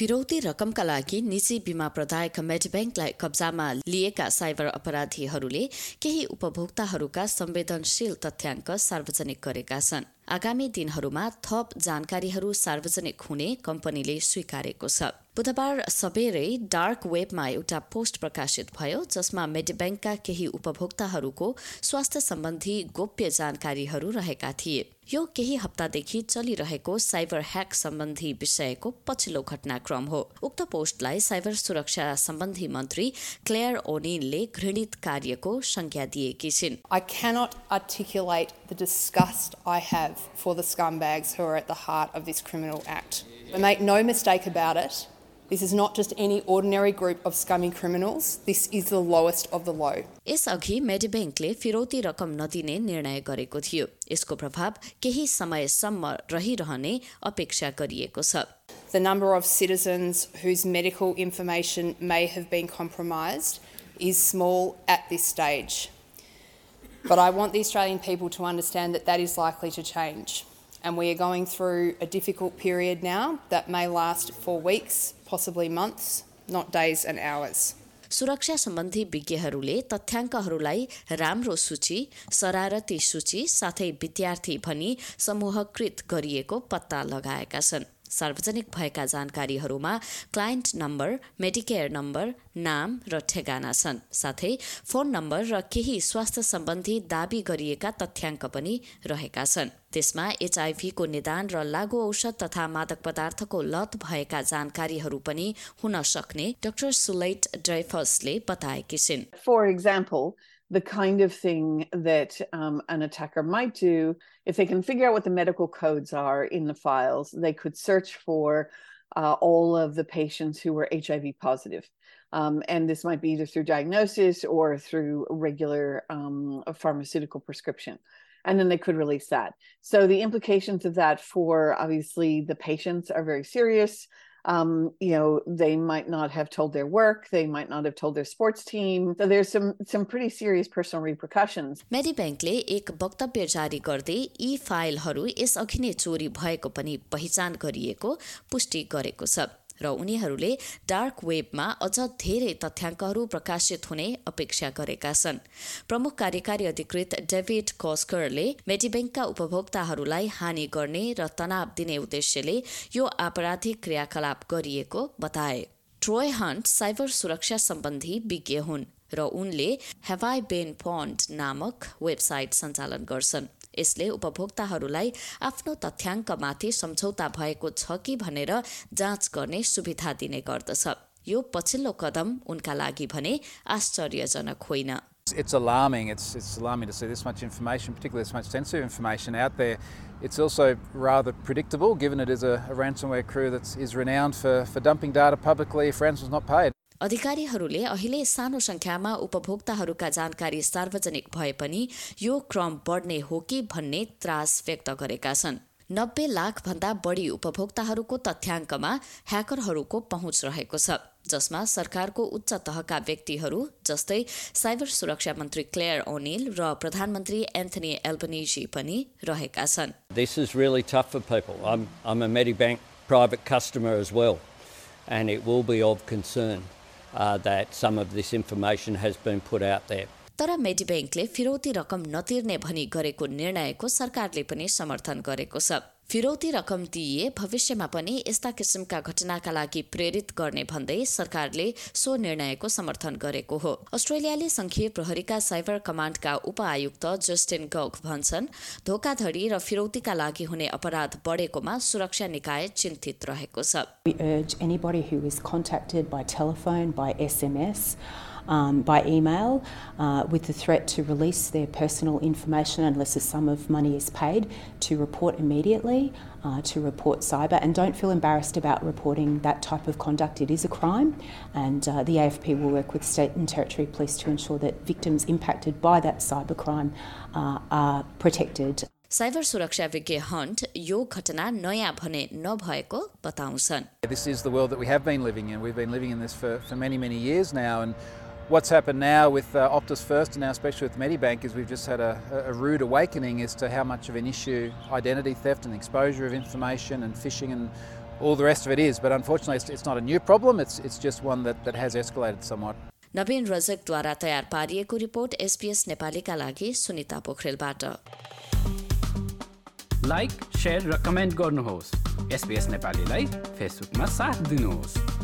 फिरौती रकमका लागि निजी बिमा प्रदायक मेडब्याङ्कलाई कब्जामा लिएका साइबर अपराधीहरूले केही उपभोक्ताहरूका संवेदनशील तथ्याङ्क सार्वजनिक गरेका छन्। आगामी दिनहरूमा थप जानकारीहरू सार्वजनिक हुने कम्पनीले स्वीकारेको छ। बुधबार सबेरै डार्क वेबमा एउटा पोस्ट प्रकाशित भयो जसमा मेडिब्याङ्कका केही उपभोक्ताहरूको स्वास्थ्य सम्बन्धी गोप्य जानकारीहरू रहेका थिए। यो केही हप्तादेखि चलिरहेको साइबर ह्याक सम्बन्धी विषयको पछिल्लो घटनाक्रम हो उक्त पोस्टलाई साइबर सुरक्षा सम्बन्धी मन्त्री क्लेयर ओनिलले घृणित कार्यको संज्ञा दिएकी छिन् I cannot articulate the disgust I have for the scumbags who are at the heart of this criminal act. But make no mistake about it, This is not just any ordinary group of scummy criminals. This is the lowest of the low. फिरौती रकम नदिने निर्णय गरेको थियो यसको प्रभाव केही समयसम्म रहिरहने अपेक्षा गरिएको छ The number of citizens whose medical information may have been compromised is small at this stage. But I want the Australian people to understand that that is likely to change. And we are going through a difficult period now that may last for weeks, possibly months, not days and hours. सुरक्षा सम्बन्धी विज्ञहरूले तथ्याङ्कहरूलाई राम्रो सूची शरारती सूची साथै विद्यार्थी भनी समूहकृत गरिएको पत्ता लगाएका छन् सार्वजनिक भएका जानकारीहरूमा क्लायन्ट नम्बर मेडिकेयर नम्बर नाम र ठेगाना छन्। साथै फोन नम्बर र केही स्वास्थ्य सम्बन्धी दावी गरिएका तथ्याङ्क पनि रहेका छन्। त्यसमा एचआइभीको निदान र लागु औषध तथा मादक पदार्थको लत भएका जानकारीहरू पनि हुन सक्ने डाक्टर सुलैट ड्राइफर्सले बताएकी छिन्। For example, the kind of thing that um, an attacker might do, if they can figure out what the medical codes are in the files, they could search for uh, all of the patients who were HIV positive. Um, and this might be either through diagnosis or through regular um, pharmaceutical prescription. And then they could release that. So the implications of that for obviously the patients are very serious. Um, you know, they might not have told their work, they might not have told their sports team. So there's some some pretty serious personal repercussions. मेडिब्याङ्कले एक वक्तव्य जारी गर्दै यी फाइलहरू यसअघि नै चोरी भएको पनि पहिचान गरिएको पुष्टि गरेको छ र उनीहरूले डार्क वेबमा अझ धेरै तथ्याङ्कहरू प्रकाशित हुने अपेक्षा गरेका छन्। प्रमुख कार्यकारी अधिकृत डेभिड कस्करले मेडिब्याङ्कका उपभोक्ताहरूलाई हानि गर्ने र तनाव दिने उद्देश्यले यो आपराधिक क्रियाकलाप गरिएको बताए। ट्रोय हन्ट साइबर सुरक्षा सम्बन्धी विज्ञ हुन्। र उनले हेवाई बेन पन्ड नामक वेबसाइट सञ्चालन गर्छन् यसले उपभोक्ताहरूलाई आफ्नो तथ्याङ्कमाथि सम्झौता भएको छ कि भनेर जाँच गर्ने सुविधा दिने गर्दछ यो पछिल्लो कदम उनका लागि भने आश्चर्यजनक होइन It's alarming. It's, it's alarming to see this much information, particularly this much sensitive information out there. It's also rather predictable, given it is a, a ransomware crew that is renowned for, for dumping data publicly if ransom's not paid. अधिकारीहरूले अहिले सानो संख्यामा उपभोक्ताहरूका जानकारी सार्वजनिक भए पनि यो क्रम बढ्ने हो कि भन्ने त्रास व्यक्त गरेका छन्। नब्बे लाख भन्दा बढी उपभोक्ताहरूको तथ्याङ्कमा ह्याकरहरूको पहुँच रहेको छ जसमा सरकारको उच्च तहका व्यक्तिहरू जस्तै साइबर सुरक्षा मन्त्री क्लेयर ओनिल र प्रधानमन्त्री एन्थनी एल्बनिजी पनि रहेका छन्। Really it will be of concern. uh, that some of this information has been put out there. तर मेडिब्याङ्कले फिरौती रकम नतिर्ने भनी गरेको निर्णयको सरकारले पनि समर्थन गरेको छ फिरौती रकम दिइए भविष्यमा पनि यस्ता किसिमका घटनाका लागि प्रेरित गर्ने भन्दै सरकारले सो निर्णयको समर्थन गरेको हो। अस्ट्रेलियाले संघीय प्रहरीका साइबर कमाण्डका उपआयुक्त जस्टिन गौक भन्छन् धोकाधडी र फिरौतीका लागि हुने अपराध बढेकोमा सुरक्षा निकाय चिन्तित रहेको छ। um, by email uh, with the threat to release their personal information unless a sum of money is paid, to report immediately, uh, to report cyber, and don't feel embarrassed about reporting that type of conduct. It is a crime, and uh, the AFP will work with state and territory police to ensure that victims impacted by that cyber crime uh, are protected. Cyber सुरक्षा विज्ञ hunt यो घटना नयाँ भने नभएको बताउँछन् This is the world that we have been living in. We've been living in this for, for many, many years now, and what's happened now with uh, Optus First and now especially with Medibank is we've just had a, a, rude awakening as to how much of an issue identity theft and exposure of information and phishing and all the rest of it is. But unfortunately, it's, it's not a new problem. It's, it's just one that, that has escalated somewhat. नवीन रजकद्वारा तयार पारिएको report SPS नेपालीका लागि सुनिता पोखरेलबाट like share र comment गर्नुहोस् SPS नेपालीलाई फेसबुकमा साथ दिनुहोस्